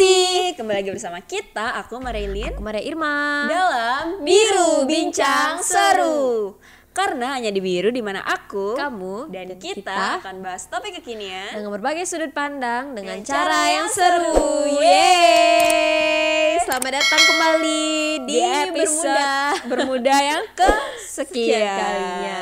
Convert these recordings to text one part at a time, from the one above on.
kasih. Kembali lagi bersama kita, aku Marilyn Aku Maria Irma. dalam Biru Bincang Seru. Karena hanya di Biru di mana aku, Kamu dan, dan kita, kita akan bahas topik kekinian dengan berbagai sudut pandang dengan Dengan cara yang seru. seru. Yeay! Selamat datang kembali di, di episode Bermuda. bermuda yang ke sekian kalinya.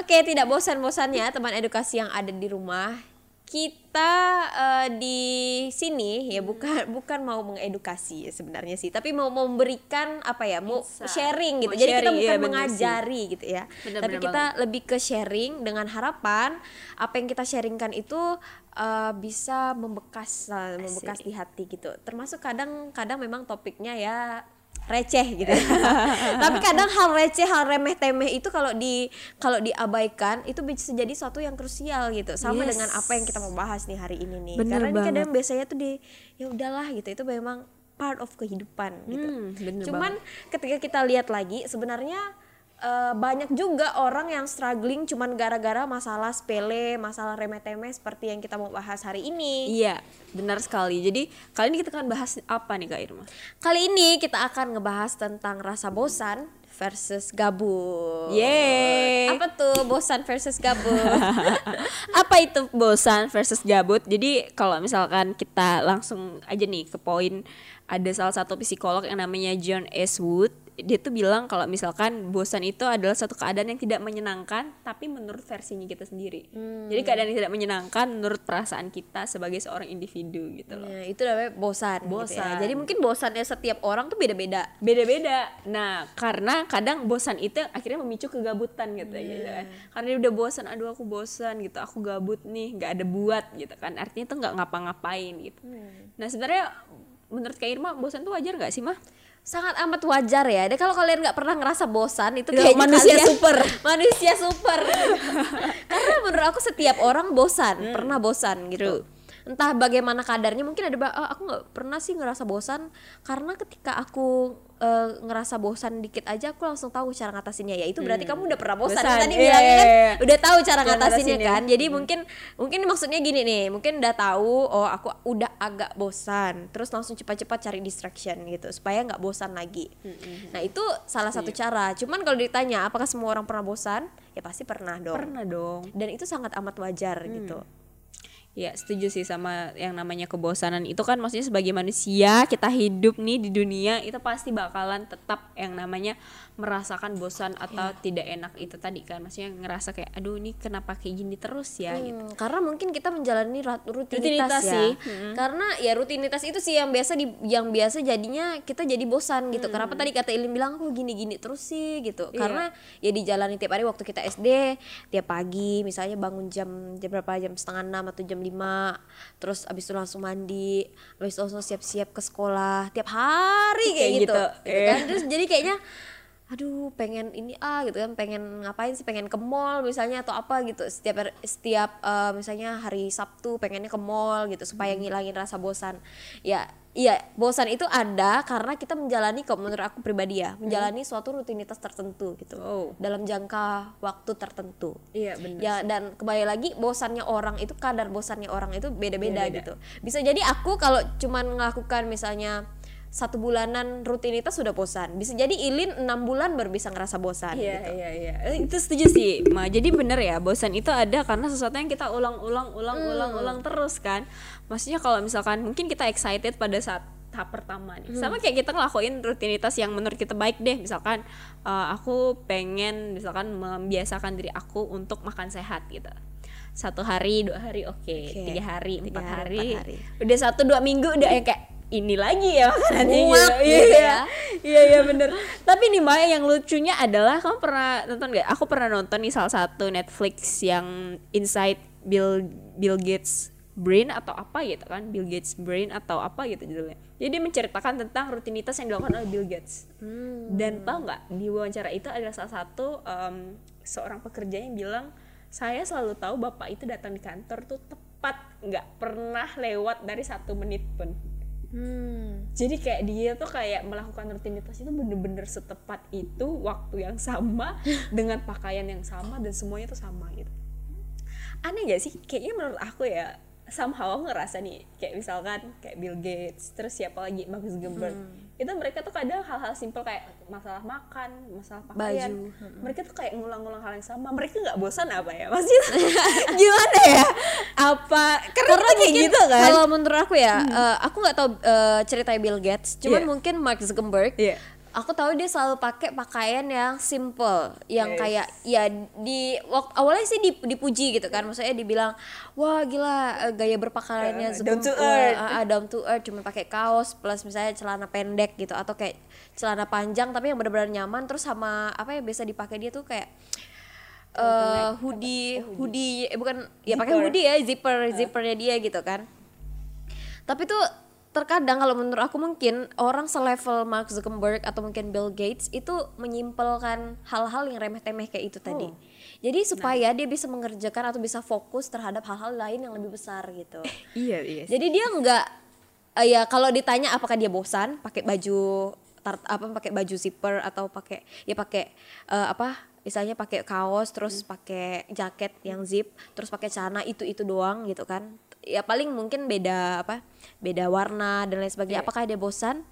Oke, tidak bosan-bosannya teman edukasi yang ada di rumah. Kita eh, di sini ya bukan bukan mau mengedukasi ya sebenarnya sih, tapi mau memberikan apa ya, mau Insight. sharing gitu. Mau Jadi kita sharing, bukan iya, bener mengajari gitu ya. Bener, tapi bener kita lebih ke sharing dengan harapan apa yang kita sharingkan itu eh, bisa membekas lah, membekas di hati gitu. Termasuk kadang-kadang memang topiknya ya receh gitu. Tapi kadang hal receh, hal remeh temeh itu kalau di kalau diabaikan itu bisa jadi suatu yang krusial gitu. Sama Yes. dengan apa yang kita mau bahas nih hari ini nih. Bener Karena ini kadang banget. biasanya tuh di ya udahlah gitu. Itu memang part of kehidupan gitu. Hmm, bener Cuman ketika kita lihat lagi sebenarnya eh, banyak juga orang yang struggling cuman gara-gara masalah sepele, masalah remeh-temeh seperti yang kita mau bahas hari ini. Iya, benar sekali. Jadi kali ini kita akan bahas apa nih Kak Irma? Kali ini kita akan ngebahas tentang rasa bosan versus gabut. Yeay. Apa tuh bosan versus gabut? apa itu bosan versus gabut jadi kalau misalkan kita langsung aja nih ke poin ada salah satu psikolog yang namanya John S. Wood dia tuh bilang kalau misalkan bosan itu adalah suatu keadaan yang tidak menyenangkan tapi menurut versinya kita sendiri jadi keadaan yang tidak menyenangkan menurut perasaan kita sebagai seorang individu gitu loh Ya, itu namanya bosan. gitu ya. Bosan. Jadi mungkin bosannya setiap orang tuh beda-beda. beda-beda. Nah, karena kadang bosan itu akhirnya memicu kegabutan gitu, gitu kan. Karena dia udah bosan, aduh aku bosan gitu, aku gabut nih, nggak ada buat gitu kan. Artinya tuh nggak ngapa-ngapain gitu. Nah, sebenarnya menurut Kak Irma bosan tuh wajar nggak sih, mah? sangat amat wajar ya. Dan kalau kalian nggak pernah ngerasa bosan itu Itu kayaknya manusia kalian- super. manusia super. Karena menurut aku setiap orang bosan, pernah bosan gitu. Entah bagaimana kadarnya mungkin ada "Ah, aku nggak pernah sih ngerasa bosan. Karena ketika aku eh, ngerasa bosan dikit aja aku langsung tahu cara ngatasinnya. Ya itu berarti kamu udah pernah bosan, Bosan, tadi iya, bilangnya iya, kan iya. udah tahu cara Cara ngatasinnya kan. Jadi mungkin mungkin maksudnya gini nih mungkin udah tahu oh aku udah agak bosan. Terus langsung cepat-cepat cari distraction gitu supaya nggak bosan lagi. Nah itu salah satu Iya. cara. Cuman kalau ditanya apakah semua orang pernah bosan? Ya pasti pernah dong. Pernah dong. dan itu sangat amat wajar Hmm. gitu Ya setuju sih sama yang namanya kebosanan itu kan maksudnya sebagai manusia kita hidup nih di dunia itu pasti bakalan tetap yang namanya merasakan bosan atau Iya. tidak enak itu tadi kan maksudnya ngerasa kayak aduh ini kenapa kayak gini terus ya gitu. Hmm, karena mungkin kita menjalani rutinitas, Rutinitas ya. sih. Karena ya rutinitas itu sih yang biasa di yang biasa jadinya kita jadi bosan gitu. Kenapa tadi kata Ilin bilang kok gini-gini terus sih gitu. Iya. Karena ya dijalani tiap hari waktu kita SD tiap pagi misalnya bangun jam jam berapa jam setengah enam atau jam lima terus abis itu langsung mandi abis itu langsung siap-siap ke sekolah tiap hari kayak, Kayak gitu, gitu, gitu kan? terus jadi kayaknya aduh pengen ini ah gitu kan pengen ngapain sih pengen ke mall misalnya atau apa gitu setiap setiap eh, misalnya hari Sabtu pengennya ke mall gitu supaya Hmm. ngilangin rasa bosan ya iya bosan itu ada karena kita menjalani kok menurut aku pribadi ya menjalani suatu rutinitas tertentu gitu Hmm. Oh. dalam jangka waktu tertentu Iya benar. ya dan kembali lagi bosannya orang itu kadar bosannya orang itu beda-beda Beda-beda. gitu bisa jadi aku kalau cuman melakukan misalnya satu bulanan rutinitas sudah bosan bisa jadi Ilin enam bulan baru bisa ngerasa bosan Iya gitu. iya iya Eh, itu setuju sih Ma. Jadi bener ya bosan itu ada karena sesuatu yang kita ulang-ulang ulang-ulang Hmm. ulang terus kan. Maksudnya kalau misalkan mungkin kita excited pada saat tahap pertama nih. Hmm. Sama kayak kita ngelakuin rutinitas yang menurut kita baik deh. Misalkan eh, aku pengen misalkan membiasakan diri aku untuk makan sehat gitu. Satu hari dua hari oke, Oke. tiga hari Tiga empat hari, hari, empat hari. udah satu dua minggu udah yang kayak ini lagi ya makanannya gitu. gitu Iya, ya. Iya iya bener. Tapi nih Maya yang lucunya adalah kamu pernah nonton gak? Aku pernah nonton nih salah satu Netflix yang Inside Bill Bill Gates Brain atau apa gitu kan? Bill Gates Brain atau apa gitu judulnya. Jadi dia menceritakan tentang rutinitas yang dilakukan oleh Bill Gates. Dan tau nggak di wawancara itu adalah salah satu em, seorang pekerja yang bilang saya selalu tahu bapak itu datang di kantor tuh tepat nggak pernah lewat dari satu menit pun Hmm. jadi kayak dia tuh kayak melakukan rutinitas itu bener-bener setepat itu waktu yang sama dengan pakaian yang sama dan semuanya tuh sama gitu aneh gak sih kayaknya menurut aku ya somehow aku ngerasa nih kayak misalkan kayak Bill Gates terus siapa lagi Mark Zuckerberg Hmm. Itu mereka tuh kadang hal-hal simpel kayak masalah makan masalah pakaian. Baju. mereka tuh kayak ngulang-ngulang hal yang sama. Mereka nggak bosan apa ya? Maksudnya gimana ya? Apa? Karena, karena kayak mungkin gitu kan? kalau menurut aku ya eh, aku nggak tahu eh, ceritanya Bill Gates. Cuman Iya. mungkin Mark Zuckerberg Iya. Aku tahu dia selalu pakai pakaian yang simple yang Yes. kayak ya di waktu awalnya sih dip- dipuji gitu kan maksudnya dibilang wah gila eh, gaya berpakaiannya Uh, down to earth. ah, ah, down to earth cuma pakai kaos plus misalnya celana pendek gitu atau kayak celana panjang tapi yang benar-benar nyaman terus sama apa ya biasa dipakai dia tuh kayak eh hoodie, hoodie, eh, bukan ya pakai Zipper. hoodie ya, zipper, zippernya dia gitu kan. Tapi tuh terkadang kalau menurut aku mungkin orang selevel Mark Zuckerberg atau mungkin Bill Gates itu menyimpelkan hal-hal yang remeh-temeh kayak itu tadi. Oh. Jadi supaya dia bisa mengerjakan atau bisa fokus terhadap hal-hal lain yang lebih besar gitu. iya iya Jadi dia nggak eh, ya kalau ditanya apakah dia bosan pakai baju tar, apa pakai baju zipper atau pakai ya pakai eh, apa misalnya pakai kaos terus pakai jaket yang zip terus pakai celana itu itu doang gitu kan ya paling mungkin beda apa beda warna dan lain sebagainya. Apakah dia bosan?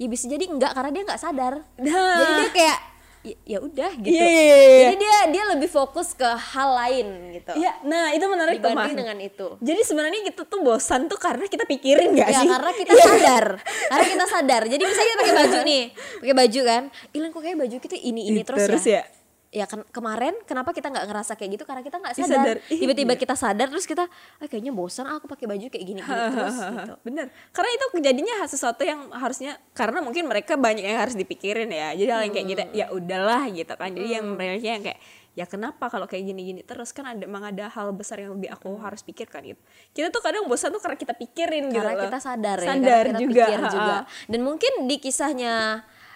Ya bisa jadi enggak karena dia nggak sadar. Nah. jadi dia kayak ya, ya udah gitu. Iya, iya, iya. jadi dia dia lebih fokus ke hal lain gitu. Iya, nah itu menarik dibanding dengan itu. Jadi sebenarnya kita tuh bosan tuh karena kita pikirin gak ya sih? karena kita sadar. Karena kita sadar. Jadi misalnya kita pakai baju nih pakai baju kan. Ilang kok kayak baju kita ini ini terus, Terus ya? ya. Ya kan kemarin kenapa kita nggak ngerasa kayak gitu karena kita nggak sadar. Ih, tiba-tiba iya. kita sadar terus kita ah, kayaknya bosan ah, aku pakai baju kayak gini gini terus gitu Bener, karena itu kejadiannya sesuatu yang harusnya karena mungkin mereka banyak yang harus dipikirin ya. Jadi hal yang kayak gitu ya udahlah gitu kan. Jadi yang mereka yang kayak ya kenapa kalau kayak gini-gini terus kan ada emang ada hal besar yang lebih aku harus pikirkan gitu. Kita tuh kadang bosan tuh karena kita pikirin gitu karena loh. kita sadar ya Sadar karena kita juga. pikir juga dan mungkin di kisahnya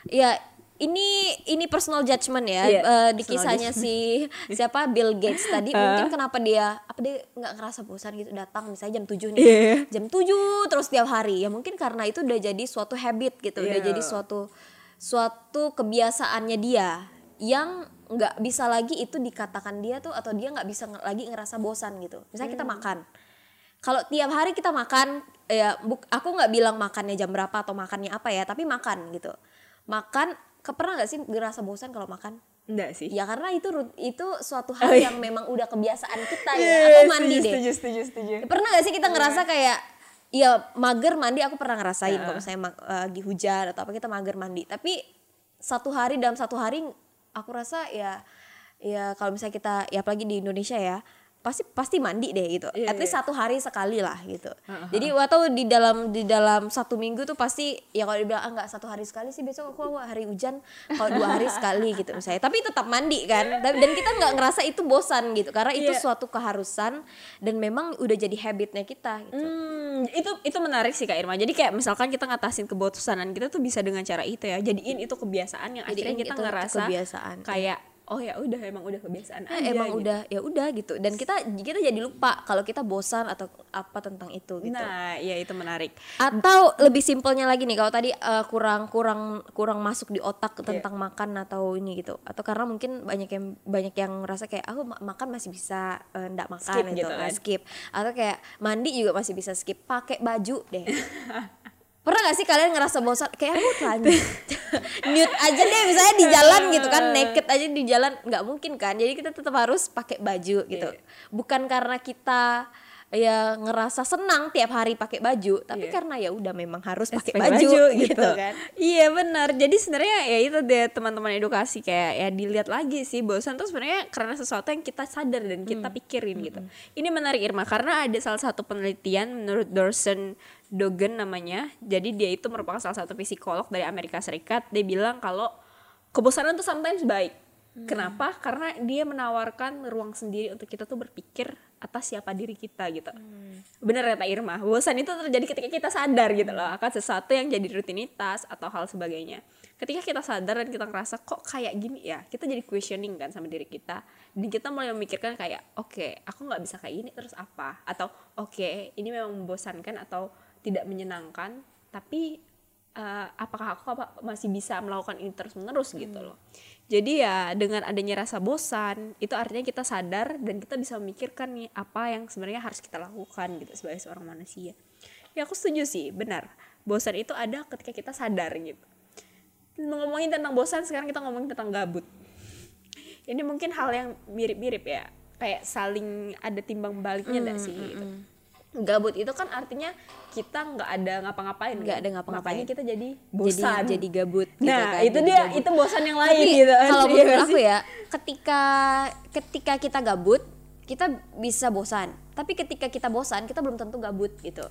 ya ini ini personal judgment ya Iya, Eh, di kisahnya si siapa Bill Gates tadi. Mungkin kenapa dia apa dia nggak ngerasa bosan gitu datang misalnya jam 7 nih. Iya. jam 7 terus tiap hari. Ya mungkin karena itu udah jadi suatu habit gitu udah Iya. jadi suatu suatu kebiasaannya dia yang nggak bisa lagi itu dikatakan dia tuh atau dia nggak bisa lagi ngerasa bosan gitu. Misalnya kita makan. Kalau tiap hari kita makan ya buk, aku nggak bilang makannya jam berapa atau makannya apa ya tapi makan gitu. Makan pernah nggak sih ngerasa bosan kalau makan Enggak sih. ya karena itu itu suatu hal Oh, iya. yang memang udah kebiasaan kita ya Iya, atau mandi setuju, deh Setuju, setuju, setuju. pernah gak sih kita ngerasa kayak ya mager mandi aku pernah ngerasain Ya. kalau misalnya ma- lagi hujan atau apa kita mager mandi tapi satu hari dalam satu hari aku rasa ya ya kalau misalnya kita ya apalagi di Indonesia ya pasti pasti mandi deh gitu Iya, at least iya. satu hari sekali lah gitu jadi atau di dalam di dalam satu minggu tuh pasti ya kalau dibilang ah nggak satu hari sekali sih besok aku hari hujan kalau dua hari sekali gitu misalnya tapi tetap mandi kan dan kita nggak ngerasa itu bosan gitu karena itu Iya. suatu keharusan dan memang udah jadi habitnya kita gitu Hmm, itu itu menarik sih Kak Irma. Jadi kayak misalkan kita ngatasin kebosanan kita tuh bisa dengan cara itu ya. Jadiin itu kebiasaan yang akhirnya Jadiin kita itu ngerasa kebiasaan. kayak oh ya udah emang udah kebiasaan Eh, aja. emang gitu. udah ya udah gitu dan kita kita jadi lupa kalau kita bosan atau apa tentang itu gitu Nah, ya itu menarik. atau lebih simpelnya lagi nih kalau tadi eh, kurang kurang kurang masuk di otak tentang makan atau ini gitu atau karena mungkin banyak yang banyak yang ngerasa kayak aku ma- makan masih bisa eh, ndak makan Skip gitu, gitu kan. skip atau kayak mandi juga masih bisa skip pakai baju deh pernah gak sih kalian ngerasa bosan kayak aku telanjut nude aja deh misalnya di jalan gitu kan naked aja di jalan nggak mungkin kan jadi kita tetap harus pakai baju gitu Iya. bukan karena kita ya ngerasa senang tiap hari pakai baju tapi Iya. karena ya udah memang harus pakai Pakai baju, gitu. kan Iya benar. Jadi sebenarnya ya itu deh teman-teman edukasi kayak ya dilihat lagi sih bosan tuh sebenarnya karena sesuatu yang kita sadar dan kita Hmm. pikirin gitu. Ini menarik Irma karena ada salah satu penelitian menurut Dorsen Dogen namanya. Jadi dia itu merupakan salah satu psikolog dari Amerika Serikat. Dia bilang kalau kebosanan tuh sometimes baik. Hmm. Kenapa? Karena dia menawarkan ruang sendiri untuk kita tuh berpikir atas siapa diri kita gitu. Hmm. Bener kata Irma, bosan itu terjadi ketika kita sadar gitu loh akan sesuatu yang jadi rutinitas atau hal sebagainya. Ketika kita sadar dan kita ngerasa kok kayak gini ya, kita jadi questioning kan sama diri kita. Dan kita mulai memikirkan kayak, oke, aku nggak bisa kayak gini terus apa? Atau oke, ini memang membosankan atau tidak menyenangkan, tapi eh, apakah aku apa, masih bisa melakukan ini terus menerus gitu loh. Jadi ya dengan adanya rasa bosan itu artinya kita sadar dan kita bisa memikirkan nih apa yang sebenarnya harus kita lakukan gitu sebagai seorang manusia. Ya aku setuju sih benar. Bosan itu ada ketika kita sadar gitu. Ngomongin tentang bosan sekarang kita ngomongin tentang gabut. Ini mungkin hal yang mirip-mirip ya kayak saling ada timbang baliknya enggak sih gitu gabut itu kan artinya kita nggak ada ngapa-ngapain Nggak ada ngapa-ngapain. Makanya kita jadi jadi bosan. jadi gabut gitu nah kan, itu jadi dia gabut. itu bosan yang lain Tapi gitu. kalau Iya menurut aku ya ketika ketika kita gabut kita bisa bosan. Tapi ketika kita bosan kita belum tentu gabut gitu.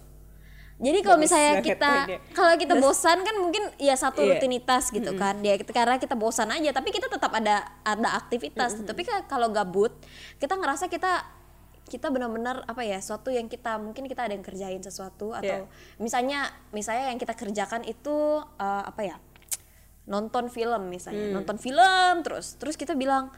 Jadi kalau misalnya kita kalau kita bosan kan mungkin ya satu Iya. rutinitas gitu kan. Ya karena kita bosan aja tapi kita tetap ada ada aktivitas tapi ka- kalau gabut kita ngerasa kita kita benar-benar apa ya suatu yang kita mungkin kita ada yang kerjain sesuatu atau Iya. misalnya misalnya yang kita kerjakan itu eh, apa ya nonton film misalnya Hmm. nonton film terus terus kita bilang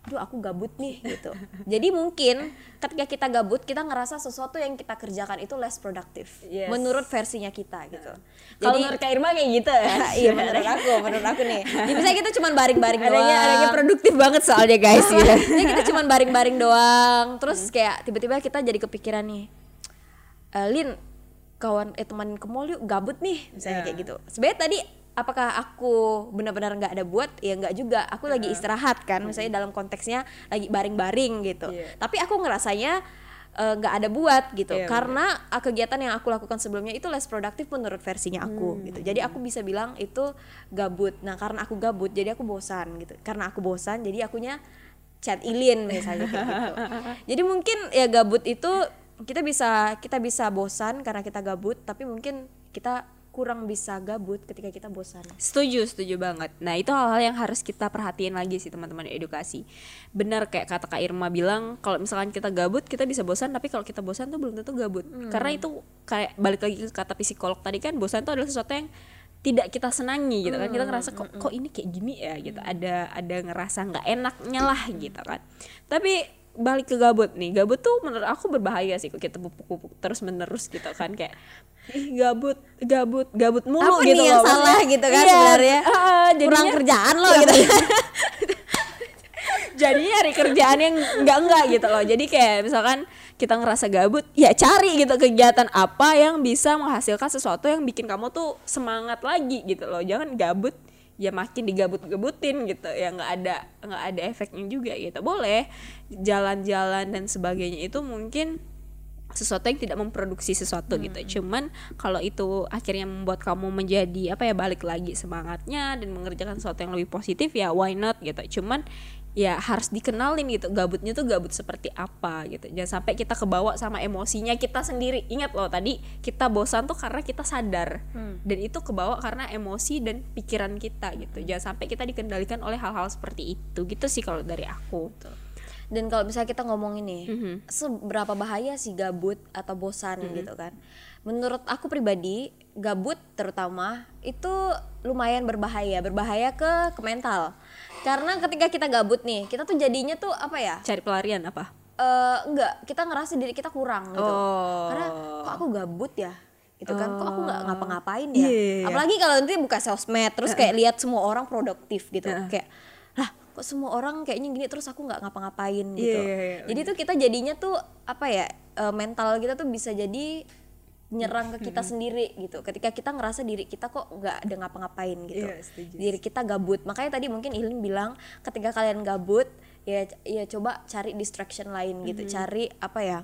duh aku gabut nih gitu. Jadi mungkin ketika kita gabut kita ngerasa sesuatu yang kita kerjakan itu less produktif Yes. menurut versinya kita gitu. Kalau jadi menurut Kak Irma kayak gitu. Ya iya menurut aku menurut aku nih. Jadi misalnya kita cuma baring-baring doang. adanya adanya produktif banget soalnya guys gitu. Jadi kita cuma baring-baring doang. Terus kayak tiba-tiba kita jadi kepikiran nih "Eh, Lin kawan eh teman ke mall yuk gabut nih misalnya Ya. kayak gitu. Sebenarnya tadi apakah aku benar-benar nggak ada buat? Ya nggak juga. Aku lagi istirahat kan misalnya dalam konteksnya lagi baring-baring gitu. Iya. tapi aku ngerasanya eh, nggak ada buat gitu. Iya, karena ah, kegiatan yang aku lakukan sebelumnya itu less produktif menurut versinya aku gitu. Jadi aku bisa bilang itu gabut. Nah karena aku gabut jadi aku bosan gitu. Karena aku bosan jadi akunya chat ilin misalnya gitu. Jadi mungkin ya gabut itu kita bisa kita bisa bosan karena kita gabut tapi mungkin kita kurang bisa gabut ketika kita bosan Setuju, setuju banget. Nah, itu hal-hal yang harus kita perhatiin lagi sih teman-teman edukasi. Benar kayak kata Kak Irma bilang, kalau misalkan kita gabut, kita bisa bosan, tapi kalau kita bosan tuh belum tentu gabut. Karena itu kayak balik lagi ke kata psikolog tadi kan, bosan itu adalah sesuatu yang tidak kita senangi gitu kan. Kita ngerasa kok kok ini kayak gini ya gitu. Ada ada ngerasa nggak enaknya lah gitu kan. Tapi balik ke gabut nih. Gabut tuh menurut aku berbahaya sih kalau kita pupuk-pupuk terus menerus gitu kan kayak ih gabut gabut gabut mulu apa gitu nih yang loh. salah gitu kan Iya, sebenarnya? kurang jadinya- kerjaan lo Iya. gitu. Jadi nyari kerjaan yang enggak enggak gitu loh. Jadi kayak misalkan kita ngerasa gabut ya cari gitu kegiatan apa yang bisa menghasilkan sesuatu yang bikin kamu tuh semangat lagi gitu loh. Jangan gabut ya makin digabut-gabutin gitu ya nggak ada nggak ada efeknya juga gitu boleh jalan-jalan dan sebagainya itu mungkin sesuatu yang tidak memproduksi sesuatu gitu. Cuman kalau itu akhirnya membuat kamu menjadi apa ya balik lagi semangatnya dan mengerjakan sesuatu yang lebih positif ya why not gitu. Cuman ya harus dikenalin gitu gabutnya tuh gabut seperti apa gitu. Jangan sampai kita kebawa sama emosinya kita sendiri. Ingat loh tadi kita bosan tuh karena kita sadar dan itu kebawa karena emosi dan pikiran kita gitu. Jangan sampai kita dikendalikan oleh hal-hal seperti itu gitu sih kalau dari aku. dan kalau misalnya kita ngomongin nih Mhm. seberapa bahaya sih gabut atau bosan Mhm. gitu kan menurut aku pribadi gabut terutama itu lumayan berbahaya berbahaya ke ke mental karena ketika kita gabut nih kita tuh jadinya tuh apa ya? Cari pelarian apa? eh enggak. Kita ngerasa diri kita kurang gitu. Oh. karena kok aku gabut ya? Gitu kan. Kok aku nggak ngapa-ngapain Iya, ya? Iya, iya. apalagi kalau nanti buka sosmed terus kayak lihat semua orang produktif gitu. Kayak lah kok semua orang kayaknya gini terus aku nggak ngapa-ngapain gitu. Iya, iya, iya, jadi tuh kita jadinya tuh apa ya eh, mental kita tuh bisa jadi nyerang ke kita sendiri gitu ketika kita ngerasa diri kita kok nggak ada ngapa-ngapain gitu Iya, setuju. diri kita gabut makanya tadi mungkin Ilin bilang ketika kalian gabut ya ya coba cari distraction lain gitu Mm-hmm. cari apa ya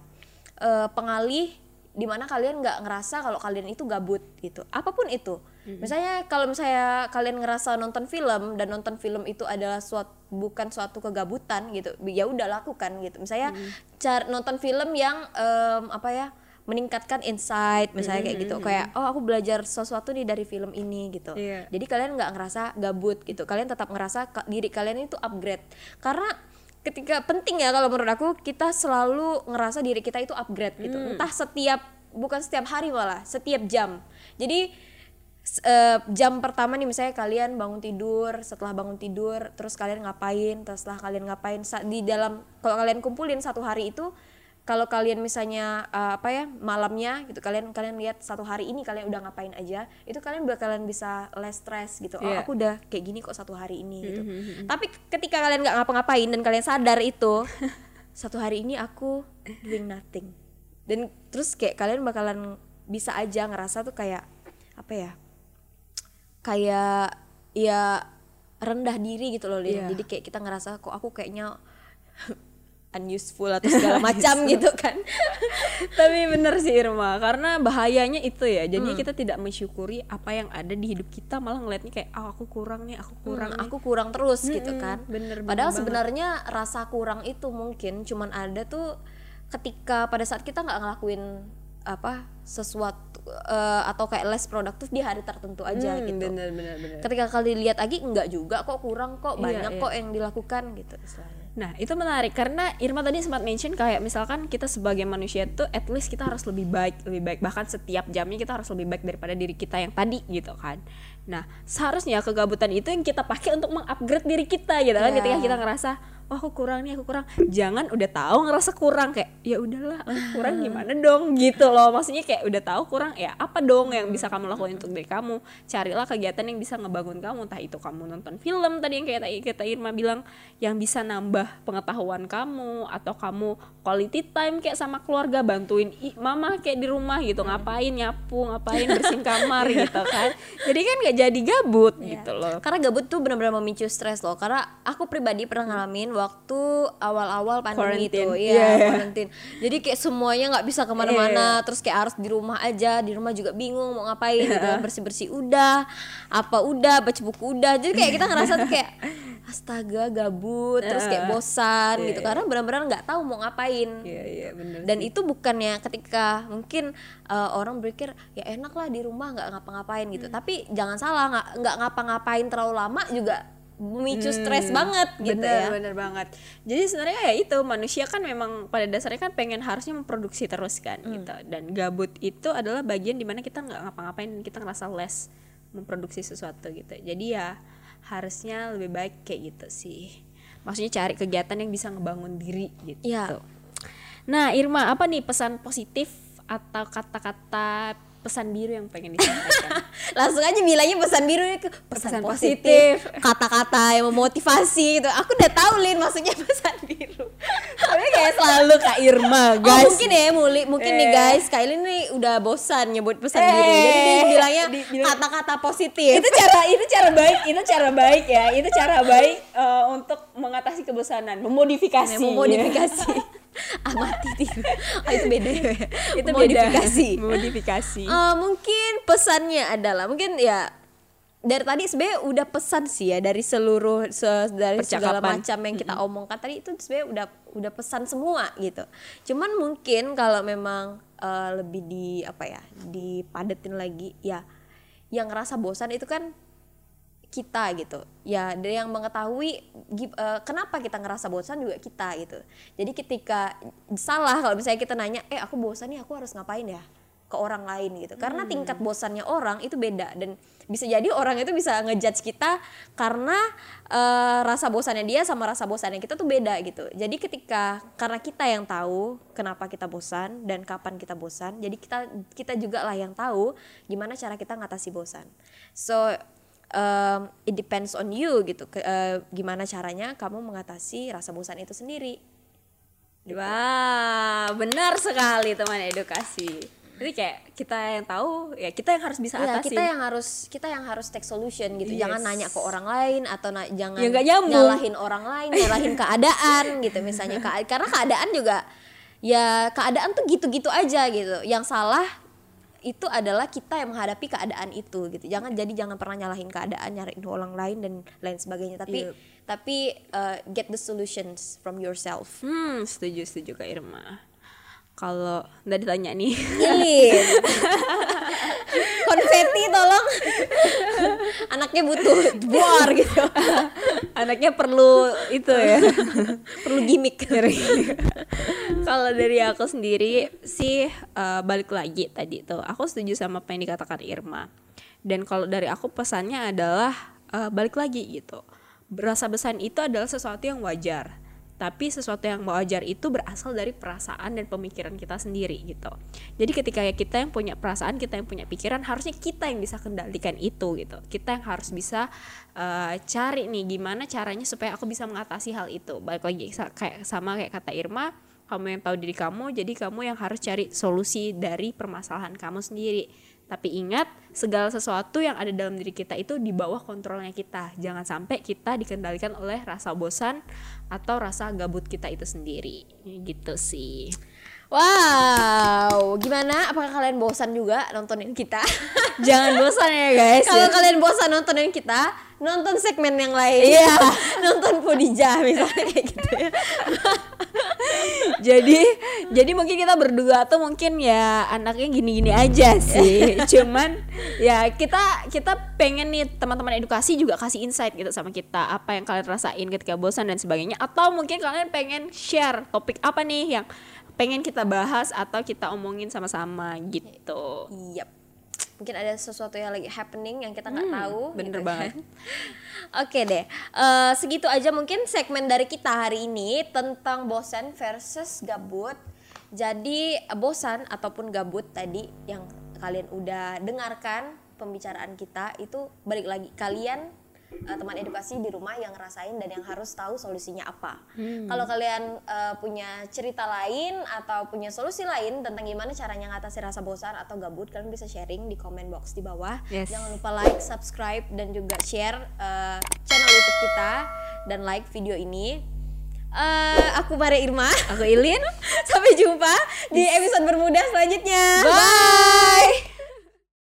eh, pengalih di mana kalian nggak ngerasa kalau kalian itu gabut gitu apa pun itu Mm-hmm. misalnya kalau misalnya kalian ngerasa nonton film dan nonton film itu adalah suatu bukan suatu kegabutan gitu ya udah lakukan gitu misalnya Mm-hmm. car- nonton film yang em, apa ya meningkatkan insight misalnya kayak gitu. Kayak oh aku belajar sesuatu nih dari film ini gitu. Iya. jadi kalian nggak ngerasa gabut gitu. Kalian tetap ngerasa diri kalian itu upgrade. Karena ketika penting ya kalau menurut aku kita selalu ngerasa diri kita itu upgrade gitu. Entah setiap bukan setiap hari malah setiap jam. Jadi eh, jam pertama nih misalnya kalian bangun tidur setelah bangun tidur terus kalian ngapain terus setelah kalian ngapain di dalam kalau kalian kumpulin satu hari itu kalau kalian misalnya uh, apa ya malamnya gitu kalian kalian lihat satu hari ini kalian udah ngapain aja itu kalian bakalan bisa less stress gitu oh Iya. aku udah kayak gini kok satu hari ini gitu tapi ketika kalian nggak ngapa-ngapain dan kalian sadar itu satu hari ini aku doing nothing dan terus kayak kalian bakalan bisa aja ngerasa tuh kayak apa ya kayak ya rendah diri gitu loh. Iya. jadi kayak kita ngerasa kok aku kayaknya unuseful atau segala macam gitu kan Tapi bener sih Irma, karena bahayanya itu ya. Jadi kita tidak mensyukuri apa yang ada di hidup kita, malah ngeliatnya kayak ah aku kurang nih, aku kurang kurang nih. aku kurang terus gitu kan bener, bener padahal banget. sebenarnya rasa kurang itu mungkin cuman ada tuh ketika pada saat kita nggak ngelakuin apa sesuatu eh, atau kayak less produktif di hari tertentu aja Hmm, gitu Bener bener bener. ketika kalian lihat lagi enggak juga kok kurang kok Iya, banyak iya. kok yang dilakukan gitu istilahnya Nah itu menarik karena Irma tadi sempat mention kayak misalkan kita sebagai manusia tuh at least kita harus lebih baik, lebih baik. Bahkan setiap jamnya kita harus lebih baik daripada diri kita yang tadi gitu kan. Nah seharusnya kegabutan itu yang kita pakai untuk mengupgrade diri kita gitu kan. Iya. ketika kita ngerasa oh aku kurang nih aku kurang. Jangan udah tahu ngerasa kurang kayak ya udahlah aku kurang gimana dong? Gitu loh. Maksudnya kayak udah tahu kurang ya apa dong yang bisa kamu lakukan untuk diri kamu? Carilah kegiatan yang bisa ngebangun kamu. Entah itu kamu nonton film tadi yang kayak tadi kata Irma bilang yang bisa nambah pengetahuan kamu atau kamu quality time kayak sama keluarga bantuin i- mama kayak di rumah gitu ngapain nyapu ngapain bersihin kamar gitu kan. Jadi kan nggak jadi gabut gitu loh. Karena gabut tuh benar-benar memicu stres loh. Karena aku pribadi pernah ngalamin waktu awal-awal pandemi itu Quarantine. ya Iya, iya. quarantine. Jadi kayak semuanya nggak bisa ke mana-mana. Terus kayak harus di rumah aja di rumah juga bingung mau ngapain gitu bersih-bersih udah apa udah baca buku udah. Jadi kayak kita ngerasa tuh kayak astaga gabut terus kayak bosan gitu. karena benar-benar nggak tahu mau ngapain. Iya iya bener dan itu bukannya ketika mungkin uh, orang berpikir ya enak lah di rumah nggak ngapa-ngapain gitu. Hmm. tapi jangan salah nggak ngapa-ngapain terlalu lama juga memicu stres banget gitu Hmm, bener, ya. bener banget. Jadi sebenarnya ya itu manusia kan memang pada dasarnya kan pengen harusnya memproduksi terus kan Hmm. gitu. Dan gabut itu adalah bagian di mana kita nggak ngapa-ngapain kita ngerasa less memproduksi sesuatu gitu. Jadi ya harusnya lebih baik kayak gitu sih maksudnya cari kegiatan yang bisa ngebangun diri gitu Iya. nah Irma apa nih pesan positif atau kata-kata pesan biru yang pengen disampaikan. Langsung aja bilangnya pesan biru itu Pesan pesan, positif. kata-kata yang memotivasi gitu. Aku udah tahu lin maksudnya pesan biru. Tapi kayak selalu Kak Irma oh guys. mungkin ya muli. Mungkin nih Eh. guys. Kak Ilin nih udah bosan nyebut pesan Eh. biru. Jadi dia bilangnya kata-kata positif. Itu cara itu cara baik itu cara baik ya. Itu cara baik eh, untuk mengatasi kebosanan memodifikasi. Nah, memodifikasi ah mati tidur ah, itu beda ya. Itu memodifikasi beda. memodifikasi Eh, mungkin pesannya adalah mungkin ya dari tadi sebenarnya udah pesan sih ya dari seluruh se- dari segala macam yang kita omongkan. Tadi itu sebenarnya udah udah pesan semua gitu. Cuman mungkin kalau memang eh, lebih di apa ya dipadetin lagi ya yang ngerasa bosan itu kan kita gitu. Ya dari yang mengetahui eh, kenapa kita ngerasa bosan juga kita gitu. Jadi ketika salah kalau misalnya kita nanya eh aku bosan nih aku harus ngapain ya ke orang lain? gitu. Karena tingkat bosannya orang itu beda dan bisa jadi orang itu bisa ngejudge kita karena eh, rasa bosannya dia sama rasa bosannya kita tuh beda gitu. Jadi ketika karena kita yang tahu kenapa kita bosan dan kapan kita bosan jadi kita kita juga lah yang tahu gimana cara kita ngatasi bosan. So um, it depends on you gitu. Ke- eh, gimana caranya kamu mengatasi rasa bosan itu sendiri. Wah benar sekali teman edukasi. Jadi kayak kita yang tahu ya kita yang harus bisa ya atasi. kita yang harus kita yang harus take solution gitu. Jangan Yes. nanya ke orang lain atau na- jangan Ya, nyalahin orang lain nyalahin keadaan gitu misalnya. Ka- karena keadaan juga ya keadaan tuh gitu-gitu aja gitu. Yang salah itu adalah kita yang menghadapi keadaan itu gitu. Jangan jadi jangan pernah nyalahin keadaan nyariin orang lain dan lain sebagainya. Tapi Yep. tapi uh, get the solutions from yourself. Hmm setuju setuju Kak Irma kalau nggak ditanya nih. Ilin konfeti tolong. Anaknya butuh buar gitu. Anaknya perlu itu ya. Perlu gimmick. Kalau dari aku sendiri sih eh, balik lagi tadi tuh aku setuju sama apa yang dikatakan Irma. Dan kalau dari aku pesannya adalah eh, balik lagi gitu. Rasa bosan itu adalah sesuatu yang wajar tapi sesuatu yang wajar itu berasal dari perasaan dan pemikiran kita sendiri gitu. Jadi ketika kita yang punya perasaan kita yang punya pikiran harusnya kita yang bisa kendalikan itu gitu. Kita yang harus bisa uh, cari nih gimana caranya supaya aku bisa mengatasi hal itu. Balik lagi kayak sama kayak kata Irma kamu yang tahu diri kamu jadi kamu yang harus cari solusi dari permasalahan kamu sendiri tapi ingat, segala sesuatu yang ada dalam diri kita itu di bawah kontrolnya kita. Jangan sampai kita dikendalikan oleh rasa bosan atau rasa gabut kita itu sendiri. Gitu sih. Wow, gimana? Apakah kalian bosan juga nontonin kita? Jangan bosan ya guys. Kalau kalian bosan nontonin kita, nonton segmen yang lain. Iya. nonton Pudija misalnya kayak gitu ya. jadi jadi mungkin kita berdua tuh mungkin ya anaknya gini-gini aja sih. Cuman ya kita kita pengen nih teman-teman edukasi juga kasih insight gitu sama kita. Apa yang kalian rasain ketika bosan dan sebagainya. Atau mungkin kalian pengen share topik apa nih yang pengen kita bahas atau kita omongin sama-sama gitu. Yep mungkin ada sesuatu yang lagi happening yang kita nggak hmm, tahu bener gitu banget. Oke okay deh uh, segitu aja mungkin segmen dari kita hari ini tentang bosan versus gabut. Jadi bosan ataupun gabut tadi yang kalian udah dengarkan pembicaraan kita itu balik lagi kalian uh, teman edukasi di rumah yang ngerasain dan yang harus tahu solusinya apa. Hmm. Kalau kalian uh, punya cerita lain atau punya solusi lain tentang gimana caranya ngatasi rasa bosan atau gabut, kalian bisa sharing di comment box di bawah. Yes. Jangan lupa like, subscribe dan juga share uh, channel YouTube kita dan like video ini. Uh, aku Maria Irma, aku Ilin. Sampai jumpa di episode bermuda selanjutnya. Bye. Bye.